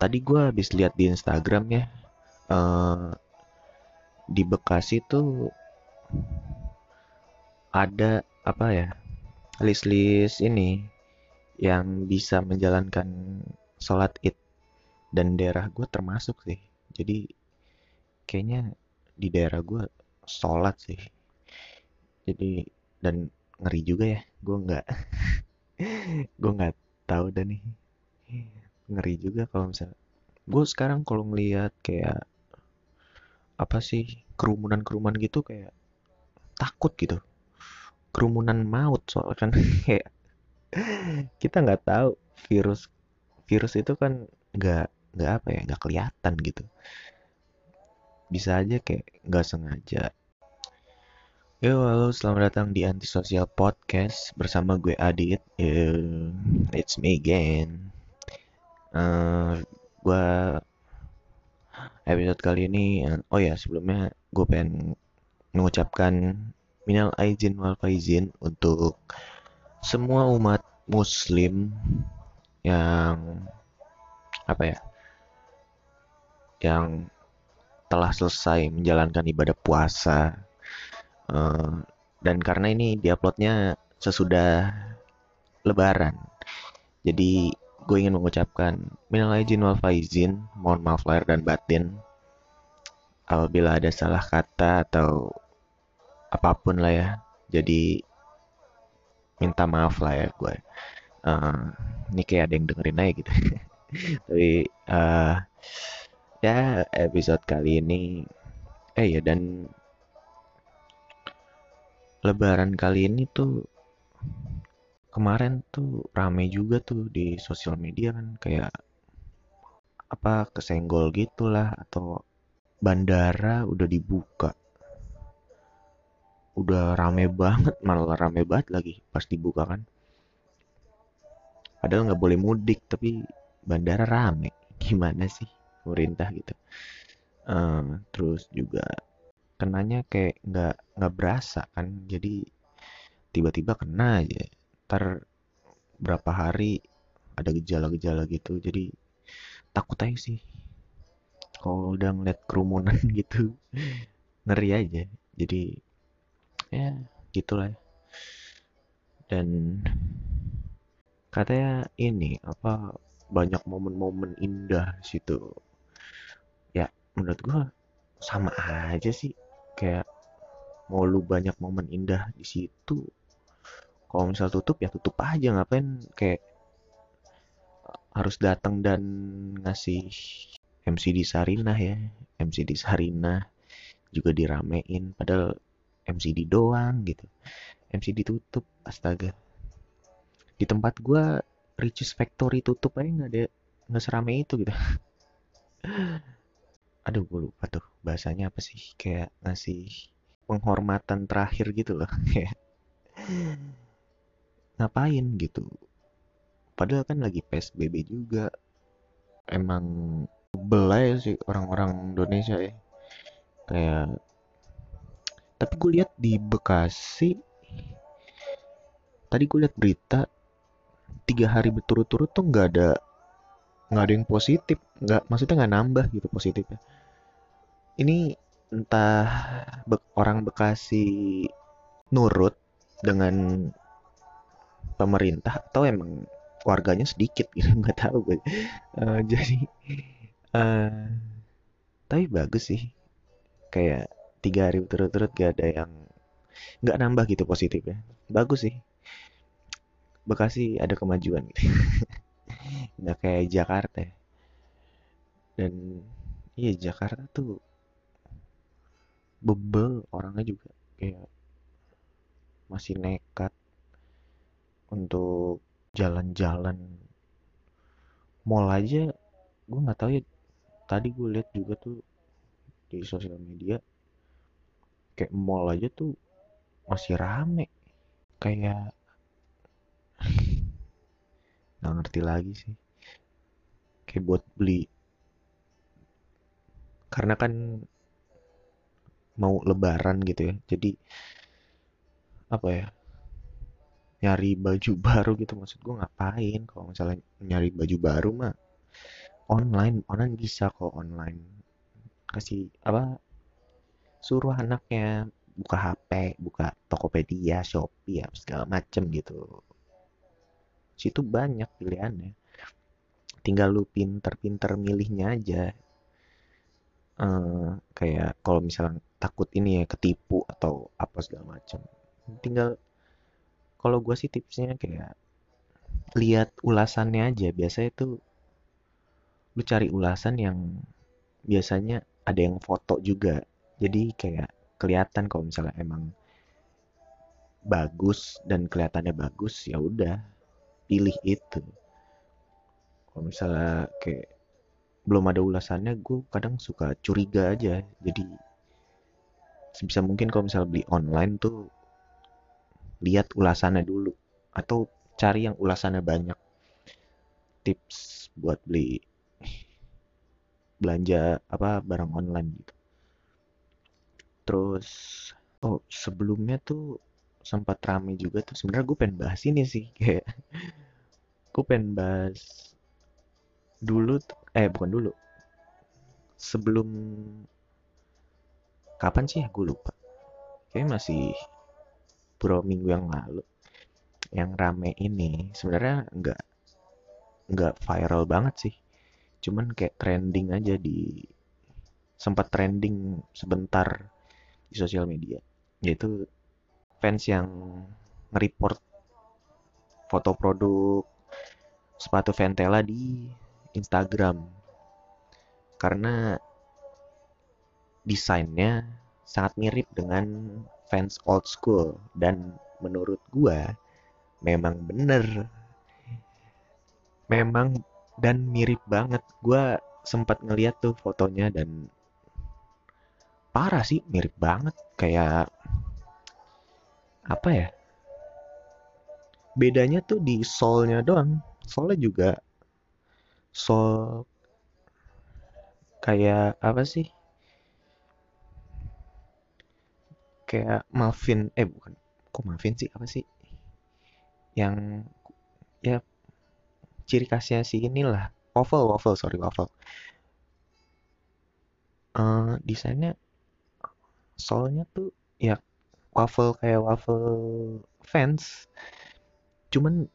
tadi gue habis lihat di Instagram ya eh, di Bekasi tuh ada apa ya list-list ini yang bisa menjalankan sholat id. Dan daerah gue termasuk sih. Jadi kayaknya di daerah gue sholat sih. Jadi dan ngeri juga ya. Gue nggak gue nggak tahu dan nih ngeri juga kalau misalnya gue sekarang kalau ngelihat kayak apa sih kerumunan-kerumunan gitu kayak takut gitu kerumunan maut soalnya kan kayak kita nggak tahu virus virus itu kan nggak nggak apa ya nggak kelihatan gitu bisa aja kayak nggak sengaja Yo, halo, selamat datang di Antisocial Podcast bersama gue Adit. Yo, it's me again. Uh, gue episode kali ini, oh ya sebelumnya gue pengen mengucapkan minal aizin wal faizin untuk semua umat muslim yang apa ya yang telah selesai menjalankan ibadah puasa. Uh, dan karena ini diuploadnya sesudah lebaran. Jadi gue ingin mengucapkan minal aizin wal faizin. Mohon maaf lahir dan batin. Apabila ada salah kata atau apa pun lah ya. Jadi minta maaf lah ya gue uh, ini kayak ada yang dengerin aja gitu. Tapi uh, ya episode kali ini eh ya dan lebaran kali ini tuh kemarin tuh rame juga tuh di sosial media kan kayak apa kesenggol gitulah atau bandara udah dibuka. Udah rame banget malah rame banget lagi pas dibuka kan. Padahal nggak boleh mudik tapi bandara rame. Gimana sih pemerintah gitu? Uh, terus juga kenanya kayak nggak nggak berasa kan. Jadi tiba-tiba kena aja ntar berapa hari ada gejala-gejala gitu. Jadi takut aja sih. Kalau udah ngeliat kerumunan gitu ngeri aja. Jadi ya gitulah. Dan katanya ini apa banyak momen-momen indah situ. Ya menurut gua sama aja sih. Kayak mau lu banyak momen indah di situ kalau misal tutup ya tutup aja ngapain kayak harus datang dan ngasih MCD Sarinah ya. MCD Sarinah juga diramein padahal MCD doang gitu. MCD tutup astaga. Di tempat gua Riches Factory tutup aja nggak ada nggak serame itu gitu. Aduh gue lupa tuh bahasanya apa sih kayak ngasih penghormatan terakhir gitu loh ngapain gitu. Padahal kan lagi PSBB juga. Emang belai sih orang-orang Indonesia ya. Kayak tapi gue lihat di Bekasi tadi gue lihat berita tiga hari berturut-turut tuh nggak ada nggak ada yang positif. Nggak maksudnya nggak nambah gitu positifnya. Ini entah be orang Bekasi nurut dengan pemerintah atau emang warganya sedikit gitu nggak tahu gue. Uh, jadi uh, tapi bagus sih. Kayak tiga hari berturut-turut gak ada yang nggak nambah gitu positif ya bagus sih. Bekasi ada kemajuan gitu. Nggak kayak Jakarta. Dan iya Jakarta tuh bebel orangnya juga. Kayak masih nekat untuk jalan-jalan mall aja gue nggak tahu ya. Tadi gue lihat juga tuh di sosial media kayak mall aja tuh masih rame. Kayak nggak ngerti lagi sih. Kayak buat beli. Karena kan mau lebaran gitu ya. Jadi apa ya nyari baju baru gitu. Maksud gue ngapain? Kalau misalnya nyari baju baru mah online online bisa kok online. Kasih apa suruh anaknya buka HP buka Tokopedia Shopee ya segala macem gitu. Situ banyak pilihannya. Tinggal lu pinter-pinter milihnya aja. Uh, kayak kalau misalnya takut ini ya ketipu atau apa segala macam tinggal kalau gue sih tipsnya kayak lihat ulasannya aja. Biasanya itu lu cari ulasan yang biasanya ada yang foto juga. Jadi kayak kelihatan kalau misalnya emang bagus dan kelihatannya bagus ya udah pilih itu. Kalau misalnya kayak belum ada ulasannya gue kadang suka curiga aja. Jadi sebisa mungkin kalau misalnya beli online tuh lihat ulasannya dulu atau cari yang ulasannya banyak. Tips buat beli belanja apa barang online gitu. Terus oh sebelumnya tuh sempat rame juga tuh. Sebenarnya gue pengen bahas ini sih kayak gue pengen bahas dulu eh bukan dulu. Sebelum kapan sih ya? Gue lupa. Kayak masih beberapa minggu yang lalu. Yang rame ini sebenarnya nggak nggak viral banget sih. Cuman kayak trending aja di sempat trending sebentar di sosial media. Yaitu fans yang nge-report foto produk sepatu Ventela di Instagram. Karena desainnya sangat mirip dengan fans old school. Dan menurut gua memang bener. Memang dan mirip banget. Gua sempat ngeliat tuh fotonya dan parah sih mirip banget. Kayak apa ya? Bedanya tuh di solnya doang. Solnya juga sol kayak apa sih kayak muffin eh bukan. Kok muffin sih? Apa sih? Yang ya ciri khasnya sih inilah. Waffle waffle sorry waffle. Uh, desainnya soalnya tuh ya waffle kayak waffle fans. Cuman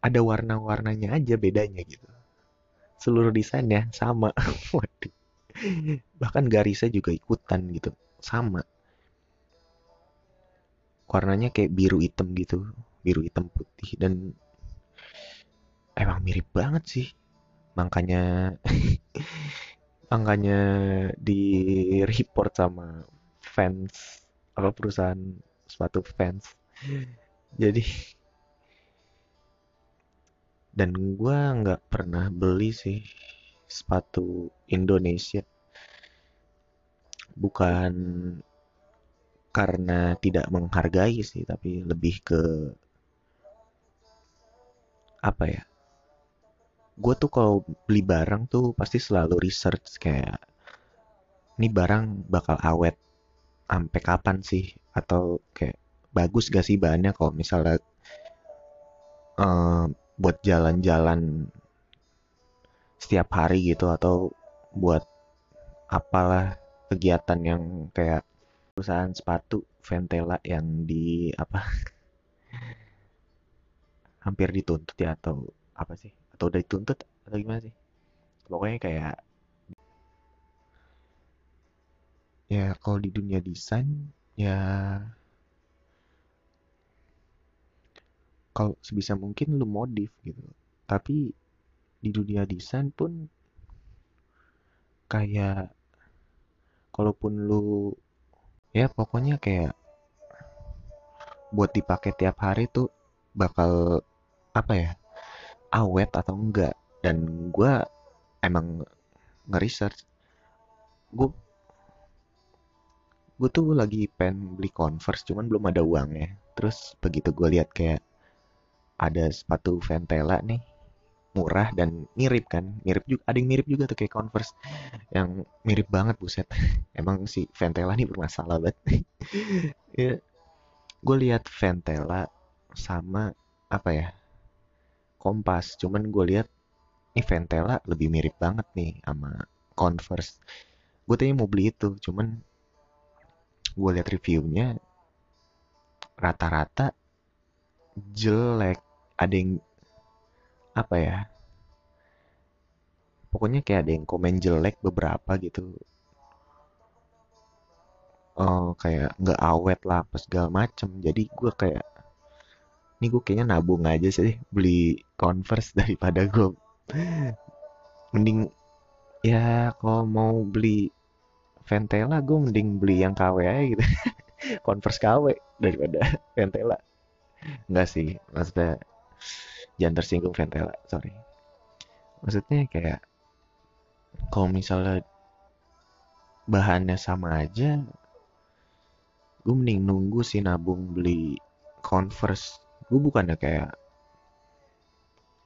ada warna-warnanya aja bedanya gitu. Seluruh desainnya sama. Waduh. Bahkan garisnya juga ikutan gitu. Sama warnanya kayak biru hitam gitu biru hitam putih dan emang mirip banget sih. Makanya makanya di report sama fans apa perusahaan sepatu fans. Jadi dan gue nggak pernah beli sih sepatu Indonesia. Bukan karena tidak menghargai sih tapi lebih ke apa ya? Gue tuh kalau beli barang tuh pasti selalu research kayak ini barang bakal awet sampai kapan sih? Atau kayak bagus gak sih bahannya? Kalau misalnya uh, buat jalan-jalan setiap hari gitu atau buat apalah kegiatan yang kayak perusahaan sepatu Ventela yang di apa hampir dituntut ya atau apa sih? Atau udah dituntut atau gimana sih? Pokoknya kayak ya kalau di dunia desain ya kalau sebisa mungkin lu modif gitu. Tapi di dunia desain pun kayak kalaupun lu ya pokoknya kayak buat dipakai tiap hari tuh bakal apa ya awet atau enggak. Dan gue emang nge-research. Gue gue tuh lagi pengen beli converse cuman belum ada uang ya terus begitu gue lihat kayak ada sepatu Ventela nih murah dan mirip kan? Mirip juga ada yang mirip juga tuh kayak Converse. Yang mirip banget buset. Emang si Ventela nih bermasalah banget. Ya gue lihat Ventela sama apa ya Kompas cuman gue lihat ini Ventela lebih mirip banget nih sama Converse. Gue tanya mau beli itu cuman gue lihat reviewnya rata-rata jelek. Ada yang apa ya pokoknya kayak ada yang komen jelek beberapa gitu. Oh kayak nggak awet lah pas segala macem. Jadi gue kayak ini gue kayaknya nabung aja sih beli Converse daripada gue mending ya kalau mau beli Ventela gue mending beli yang KW aja gitu. Converse KW daripada Ventela. Enggak sih maksudnya jangan tersinggung Ventela sorry. Maksudnya kayak kalau misalnya bahannya sama aja gue mending nunggu sih nabung beli Converse. Gue bukannya kayak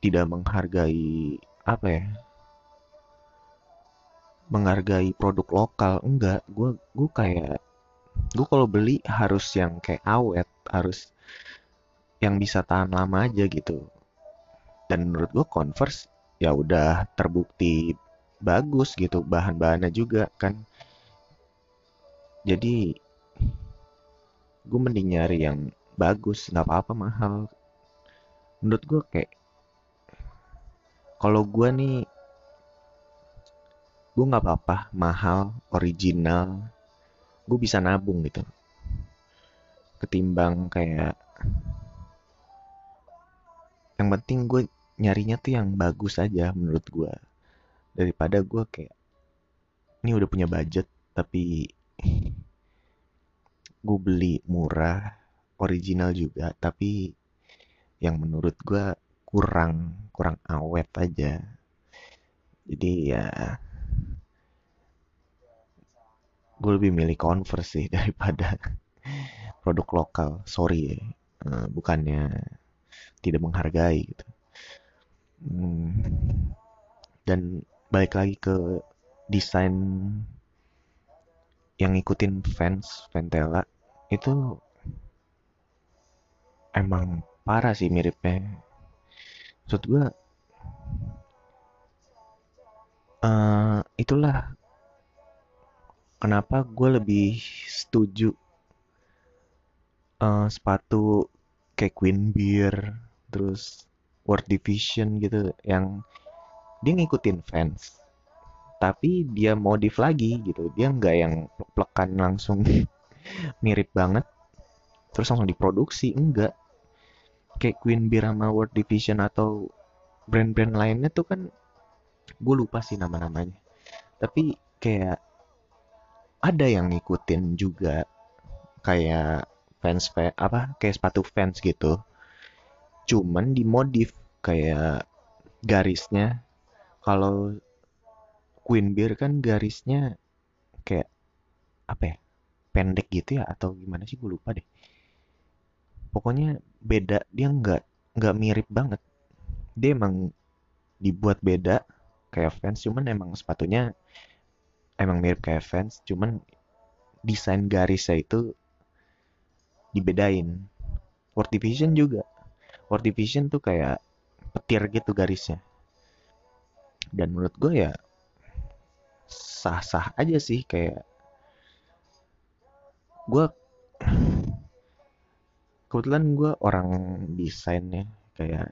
tidak menghargai apa ya menghargai produk lokal. Enggak. Gue gue kayak gue kalau beli harus yang kayak awet harus yang bisa tahan lama aja gitu dan menurut gue Converse ya udah terbukti bagus gitu bahan-bahannya juga kan. Jadi gue mending nyari yang bagus nggak apa-apa mahal. Menurut gue kayak kalau gue nih gue nggak apa-apa mahal original gue bisa nabung gitu. Ketimbang kayak yang penting gue nyarinya tuh yang bagus aja menurut gue daripada gue kayak ini udah punya budget tapi gue beli murah original juga tapi yang menurut gue kurang kurang awet aja. Jadi ya gue lebih milih Converse sih daripada produk lokal. Sorry ya uh, bukannya tidak menghargai gitu hmm, dan balik lagi ke desain yang ngikutin fans Ventela itu emang parah sih miripnya. Maksud gue uh, itulah kenapa gue lebih setuju uh, sepatu kayak Queen Beer terus World Division gitu yang dia ngikutin fans. Tapi dia modif lagi gitu. Dia nggak yang plek-plekan langsung mirip banget. Terus langsung diproduksi enggak. Kayak Queen Beer sama World Division atau brand-brand lainnya tuh kan gue lupa sih nama-namanya. Tapi kayak ada yang ngikutin juga kayak fans apa kayak sepatu fans gitu cuman dimodif kayak garisnya kalau Queen Beer kan garisnya kayak apa ya? Pendek gitu ya atau gimana sih gue lupa deh. Pokoknya beda, dia nggak nggak mirip banget. Dia emang dibuat beda kayak fans, cuman emang sepatunya emang mirip kayak fans, cuman desain garisnya itu dibedain. World Division juga. World Division tuh kayak petir gitu garisnya. Dan menurut gue ya sah-sah aja sih kayak gue kebetulan gue orang desain ya kayak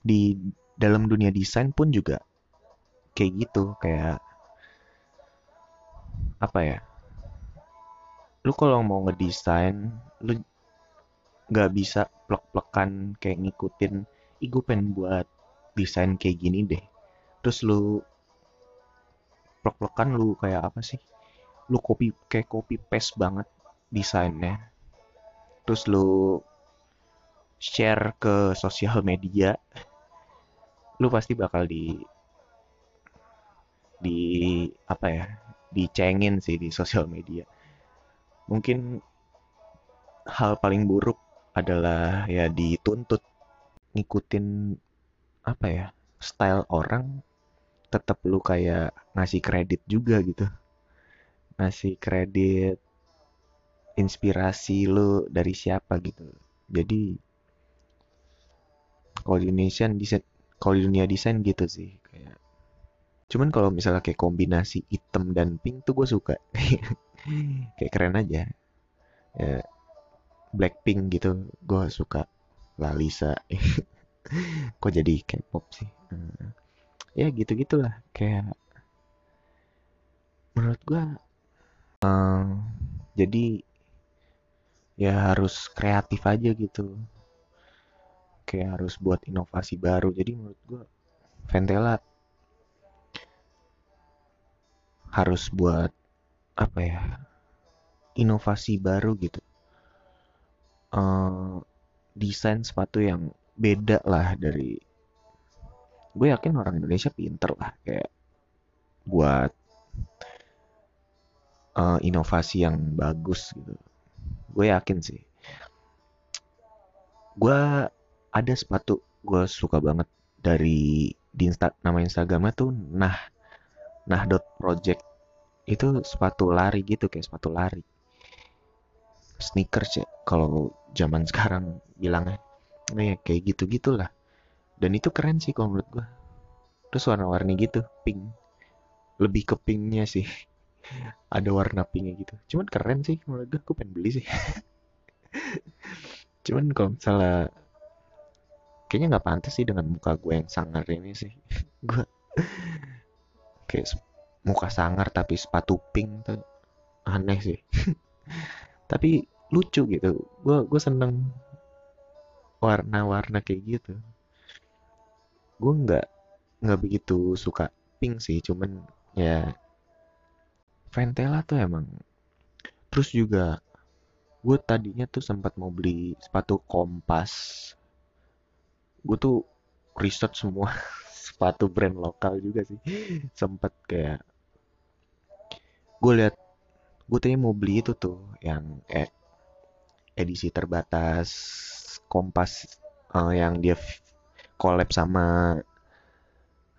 di dalam dunia desain pun juga kayak gitu kayak apa ya lu kalau mau ngedesain lu nggak bisa plek-plekan kayak ngikutin ih gue pengen buat desain kayak gini deh. Terus lu plek-plekan lu kayak apa sih? Lu copy kayak copy paste banget desainnya. Terus lu share ke sosial media lu pasti bakal di di apa ya dicengin sih di sosial media. Mungkin hal paling buruk adalah ya dituntut ngikutin apa ya style orang tetap lu kayak ngasih kredit juga gitu. Ngasih kredit inspirasi lu dari siapa gitu. Jadi kalau di Indonesia desain kalau di dunia desain gitu sih kayak cuman kalau misalnya kayak kombinasi hitam dan pink tuh gue suka. Kayak keren aja. Ya Blackpink gitu gue suka. Lalisa kok jadi K-pop sih? Hmm. ya gitu gitulah kayak menurut gue eh, jadi ya harus kreatif aja gitu. Kayak harus buat inovasi baru. Jadi menurut gue Ventela harus buat apa ya inovasi baru gitu Eh, desain sepatu yang beda lah dari gue yakin orang Indonesia pinter lah kayak buat eh, inovasi yang bagus gitu. Gue yakin sih. Gue ada sepatu gue suka banget dari di Insta, nama Instagramnya tuh nah nah dot project. Itu sepatu lari gitu kayak sepatu lari sneakers ya kalau zaman sekarang bilangnya. Nah, ya kayak gitu gitulah dan itu keren sih kalau menurut gue terus warna-warni gitu pink. Lebih ke pinknya sih. Ada warna pinknya gitu. Cuman keren sih menurut gue gue pengen beli sih. Cuman kalau misalnya kayaknya nggak pantas sih dengan muka gue yang sangar ini sih. Gue kayak muka sangar tapi sepatu pink tuh aneh sih tapi lucu gitu. Gue gue seneng warna-warna kayak gitu. Gue nggak nggak begitu suka pink sih cuman ya Ventela tuh emang. Terus juga gue tadinya tuh sempat mau beli sepatu kompas. Gue tuh riset semua sepatu brand lokal juga sih. Sempet kayak gue lihat gue tadi mau beli itu tuh yang eh, edisi terbatas kompas eh, yang dia collab sama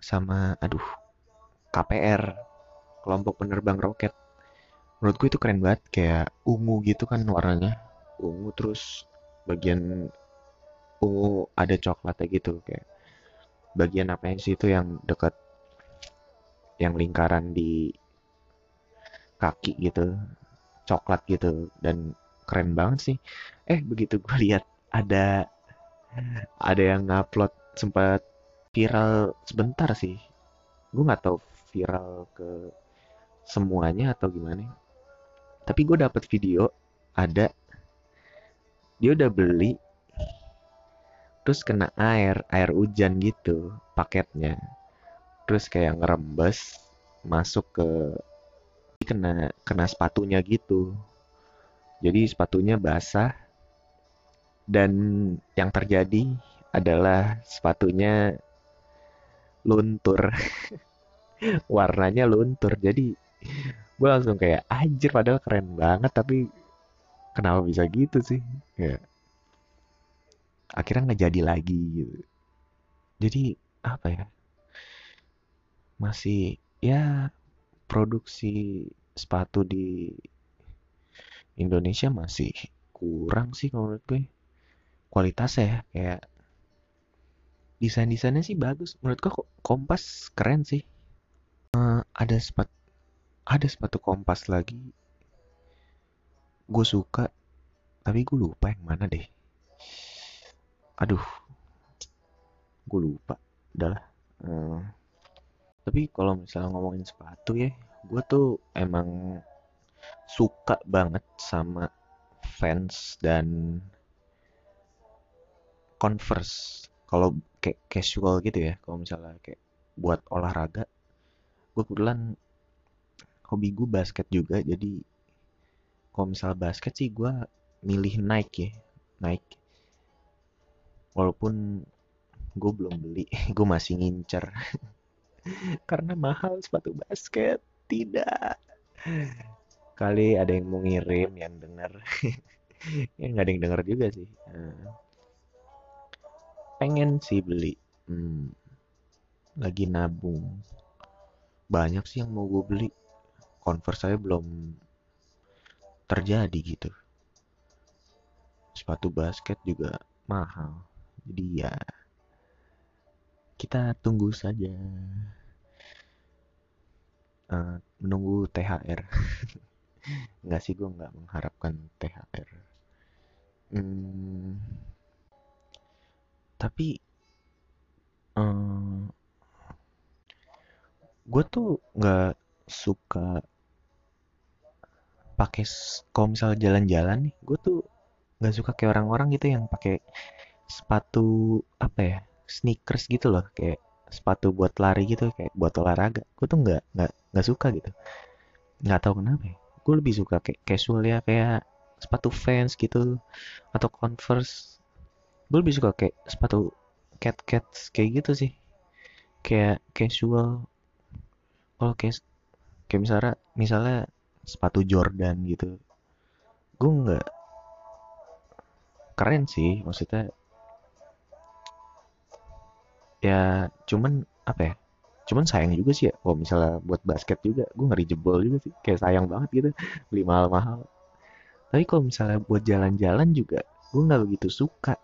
sama aduh KPR kelompok penerbang roket. Menurut gue itu keren banget kayak ungu gitu kan warnanya. Ungu terus bagian ungu ada coklatnya gitu kayak bagian apa sih itu yang dekat yang lingkaran di kaki gitu coklat gitu dan keren banget sih. Eh begitu gue lihat ada ada yang ngupload sempat viral sebentar sih. Gue nggak tahu viral ke semuanya atau gimana. Tapi gue dapet video ada. Dia udah beli terus kena air air hujan gitu paketnya. Terus kayak ngerembes masuk ke kena kena sepatunya gitu. Jadi sepatunya basah. Dan yang terjadi adalah sepatunya luntur. Warnanya luntur. Jadi gue langsung kayak anjir padahal keren banget tapi kenapa bisa gitu sih? Ya akhirnya nggak jadi lagi gitu. Jadi apa ya? Masih ya produksi sepatu di Indonesia masih kurang sih kalau menurut gue. Kualitasnya ya kayak desain-desainnya sih bagus. Menurut gue Kompas keren sih. Eh, ada sepatu ada sepatu Kompas lagi gue suka tapi gue lupa yang mana deh. Aduh gue lupa. Udahlah Eh, tapi kalau misalnya ngomongin sepatu ya gue tuh emang suka banget sama fans dan Converse. Kalau kayak casual gitu ya kalau misalnya kayak buat olahraga gue kebetulan hobi gue basket juga. Jadi kalau misalnya basket sih gue milih Nike ya Nike. Walaupun gue belum beli gue masih ngincer. Karena mahal sepatu basket tidak. Kali ada yang mau ngirim yang denger. Ya nggak ada yang denger juga sih. Nah, pengen sih beli. Hmm, lagi nabung. Banyak sih yang mau gue beli. Converse saya belum terjadi gitu. Sepatu basket juga mahal. Jadi ya kita tunggu saja uh, menunggu THR nggak sih gue nggak mengharapkan THR hmm, tapi um, gue tuh nggak suka pakai kalau misalnya jalan-jalan nih gue tuh nggak suka kayak orang-orang gitu yang pakai sepatu apa ya sneakers gitu loh kayak sepatu buat lari gitu kayak buat olahraga. Gue tuh nggak nggak nggak suka gitu. Nggak tahu kenapa ya. Gue lebih suka kayak casual ya kayak sepatu Vans gitu atau Converse. Gue lebih suka kayak sepatu cat cat kayak gitu sih. Kayak casual. Kalau kayak kayak misalnya misalnya sepatu Jordan gitu. Gue nggak keren sih maksudnya ya cuman apa ya cuman sayang juga sih ya kalau misalnya buat basket juga gue ngeri jebol juga sih kayak sayang banget gitu beli mahal-mahal. Tapi kalau misalnya buat jalan-jalan juga gue nggak begitu suka.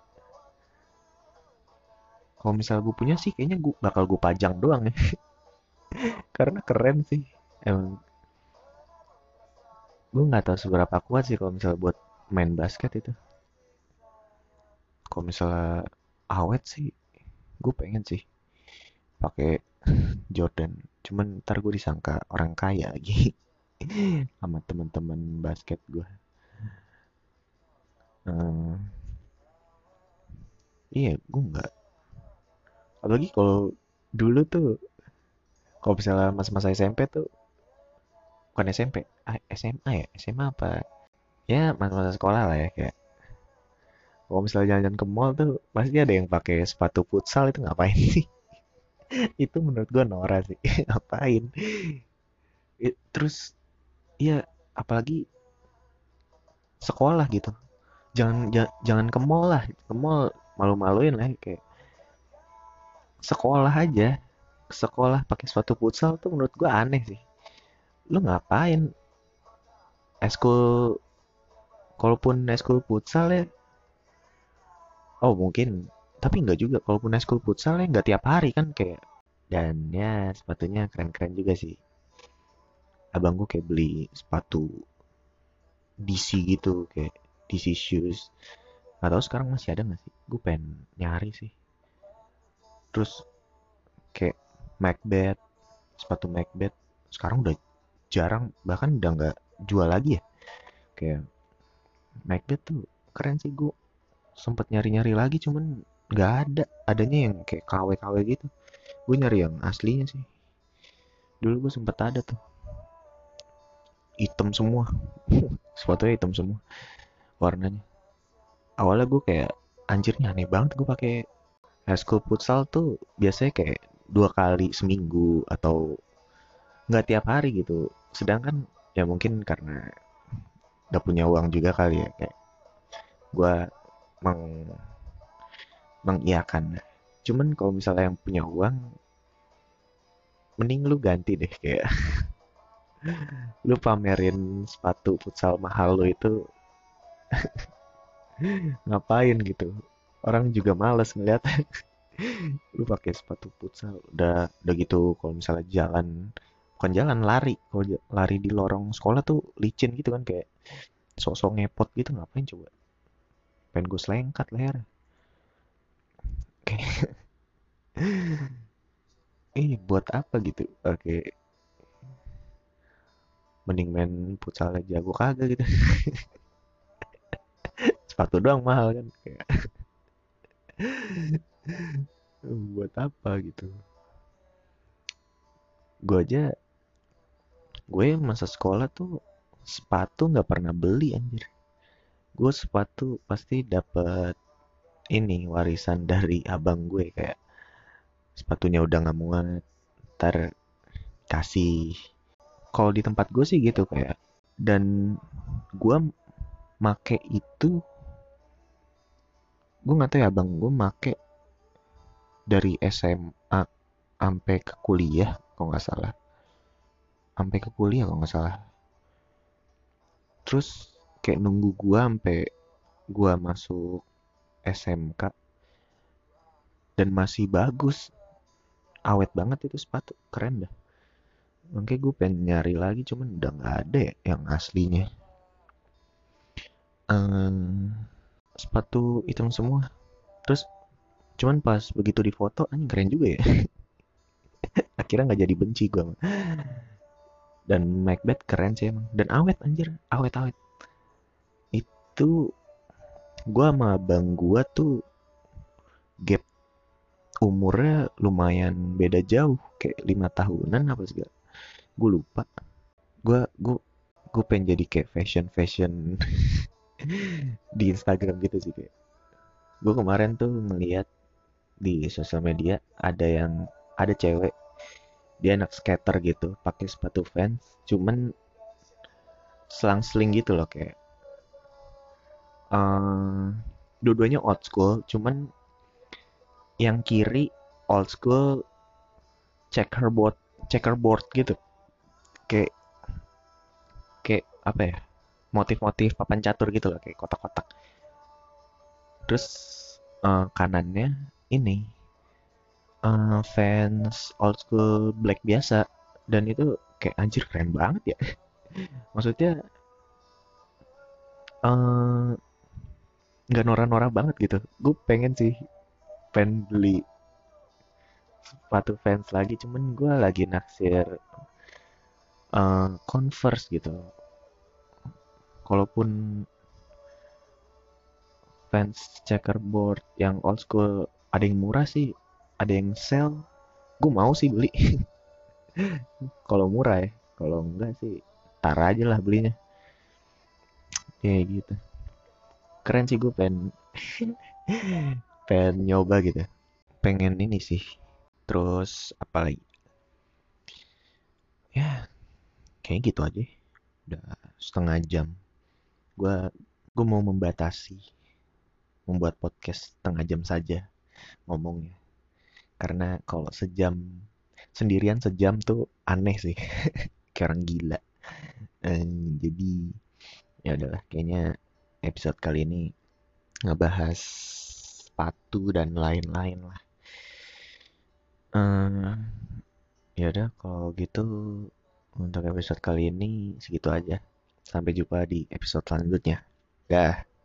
Kalau misalnya gue punya sih kayaknya gue bakal gue pajang doang ya. Karena keren sih emang. Gue nggak tahu seberapa kuat sih kalau misalnya buat main basket itu. Kalau misalnya awet sih gue pengen sih pakai Jordan. Cuman ntar gue disangka orang kaya lagi sama teman-teman basket gue hmm, iya gue nggak. Apalagi kalau dulu tuh kalau misalnya masa-masa SMP tuh bukan SMP SMA ya? SMA apa? Ya masa-masa sekolah lah ya kayak kalau misalnya jalan-jalan ke mall tuh pasti ada yang pakai sepatu futsal itu ngapain sih? Itu menurut gue Nora sih. Ngapain? It, terus ya apalagi sekolah gitu. Jangan jangan ke mall lah. Ke mall malu-maluin lah kayak sekolah aja. Sekolah pakai sepatu futsal tuh menurut gue aneh sih. Lu ngapain? Eskul kalaupun eskul futsal ya oh mungkin. Tapi nggak juga. Kalaupun school futsal ya nggak tiap hari kan kayak dan ya sepatunya keren-keren juga sih. Abang gue kayak beli sepatu DC gitu kayak DC shoes. Nggak tahu sekarang masih ada nggak sih? Gue pengen nyari sih. Terus kayak Macbeth sepatu Macbeth. Sekarang udah jarang bahkan udah nggak jual lagi ya. Kayak Macbeth tuh keren sih gue sempet nyari-nyari lagi cuman nggak ada. Adanya yang kayak KW-KW gitu. Gue nyari yang aslinya sih. Dulu gue sempet ada tuh. Hitam semua. Sepatunya hitam semua. Warnanya. Awalnya gue kayak anjirnya aneh banget gue pakai school futsal tuh biasanya kayak dua kali seminggu atau nggak tiap hari gitu. Sedangkan ya mungkin karena udah punya uang juga kali ya kayak gue meng mengiakan. Cuman kalau misalnya yang punya uang mending lu ganti deh kayak. Lu pamerin sepatu futsal mahal lu itu ngapain gitu? Orang juga males ngeliat. Lu pakai sepatu futsal udah udah gitu kalau misalnya jalan bukan jalan lari. Kalau lari di lorong sekolah tuh licin gitu kan kayak sosok ngepot gitu ngapain coba pengen gue selengkat leher. Oke ini buat apa gitu? Oke. Mending main futsal aja. Gue kagak gitu. Sepatu doang mahal kan buat apa gitu? Gue aja gue masa sekolah tuh sepatu nggak pernah beli anjir gue sepatu pasti dapet ini warisan dari abang gue kayak sepatunya udah nggak muat ntar kasih. Kalau di tempat gue sih gitu kayak dan gue make itu gue nggak tahu ya abang gue make dari SMA sampai ke kuliah kalau nggak salah. Sampai ke kuliah kalau nggak salah. Terus kayak nunggu gua sampai gua masuk SMK dan masih bagus awet banget itu sepatu keren dah Makanya gue pengen nyari lagi cuman udah nggak ada ya yang aslinya. Um, sepatu hitam semua. Terus cuman pas begitu di foto anjing keren juga ya. Akhirnya nggak jadi benci gue. Dan Macbeth keren sih emang. Dan awet anjir, awet-awet. Itu gue sama bang gue tuh gap umurnya lumayan beda jauh kayak lima tahunan apa segala. Gue lupa. Gue gue gue pengen jadi kayak fashion fashion di Instagram gitu sih kayak. Gue kemarin tuh melihat di sosial media ada yang ada cewek dia anak skater gitu pakai sepatu Vans cuman selang-seling gitu loh kayak uh, dua-duanya old school cuman yang kiri old school checkerboard checkerboard gitu. Kayak kayak apa ya motif-motif papan catur gitu loh kayak kotak-kotak. Terus uh, kanannya ini uh, fans old school black biasa. Dan itu kayak anjir keren banget ya. Maksudnya nggak norak-norak banget gitu gue pengen sih pengen beli sepatu fans lagi cuman gue lagi naksir uh, Converse gitu. Kalaupun fans checkerboard yang old school ada yang murah sih, ada yang sell, gue mau sih beli. Kalau murah ya, kalau enggak sih tar aja lah belinya. Kayak gitu. Keren sih gue pengen pengen nyoba gitu. Pengen ini sih. Terus apa lagi? Ya, kayak gitu aja udah setengah jam gue gue mau membatasi membuat podcast setengah jam saja ngomongnya karena kalau sejam sendirian sejam tuh aneh sih kayak orang gila ehm, jadi ya udahlah kayaknya episode kali ini ngebahas sepatu dan lain-lain lah ehm, ya udah kalau gitu untuk episode kali ini segitu aja. Sampai jumpa di episode selanjutnya. Dah.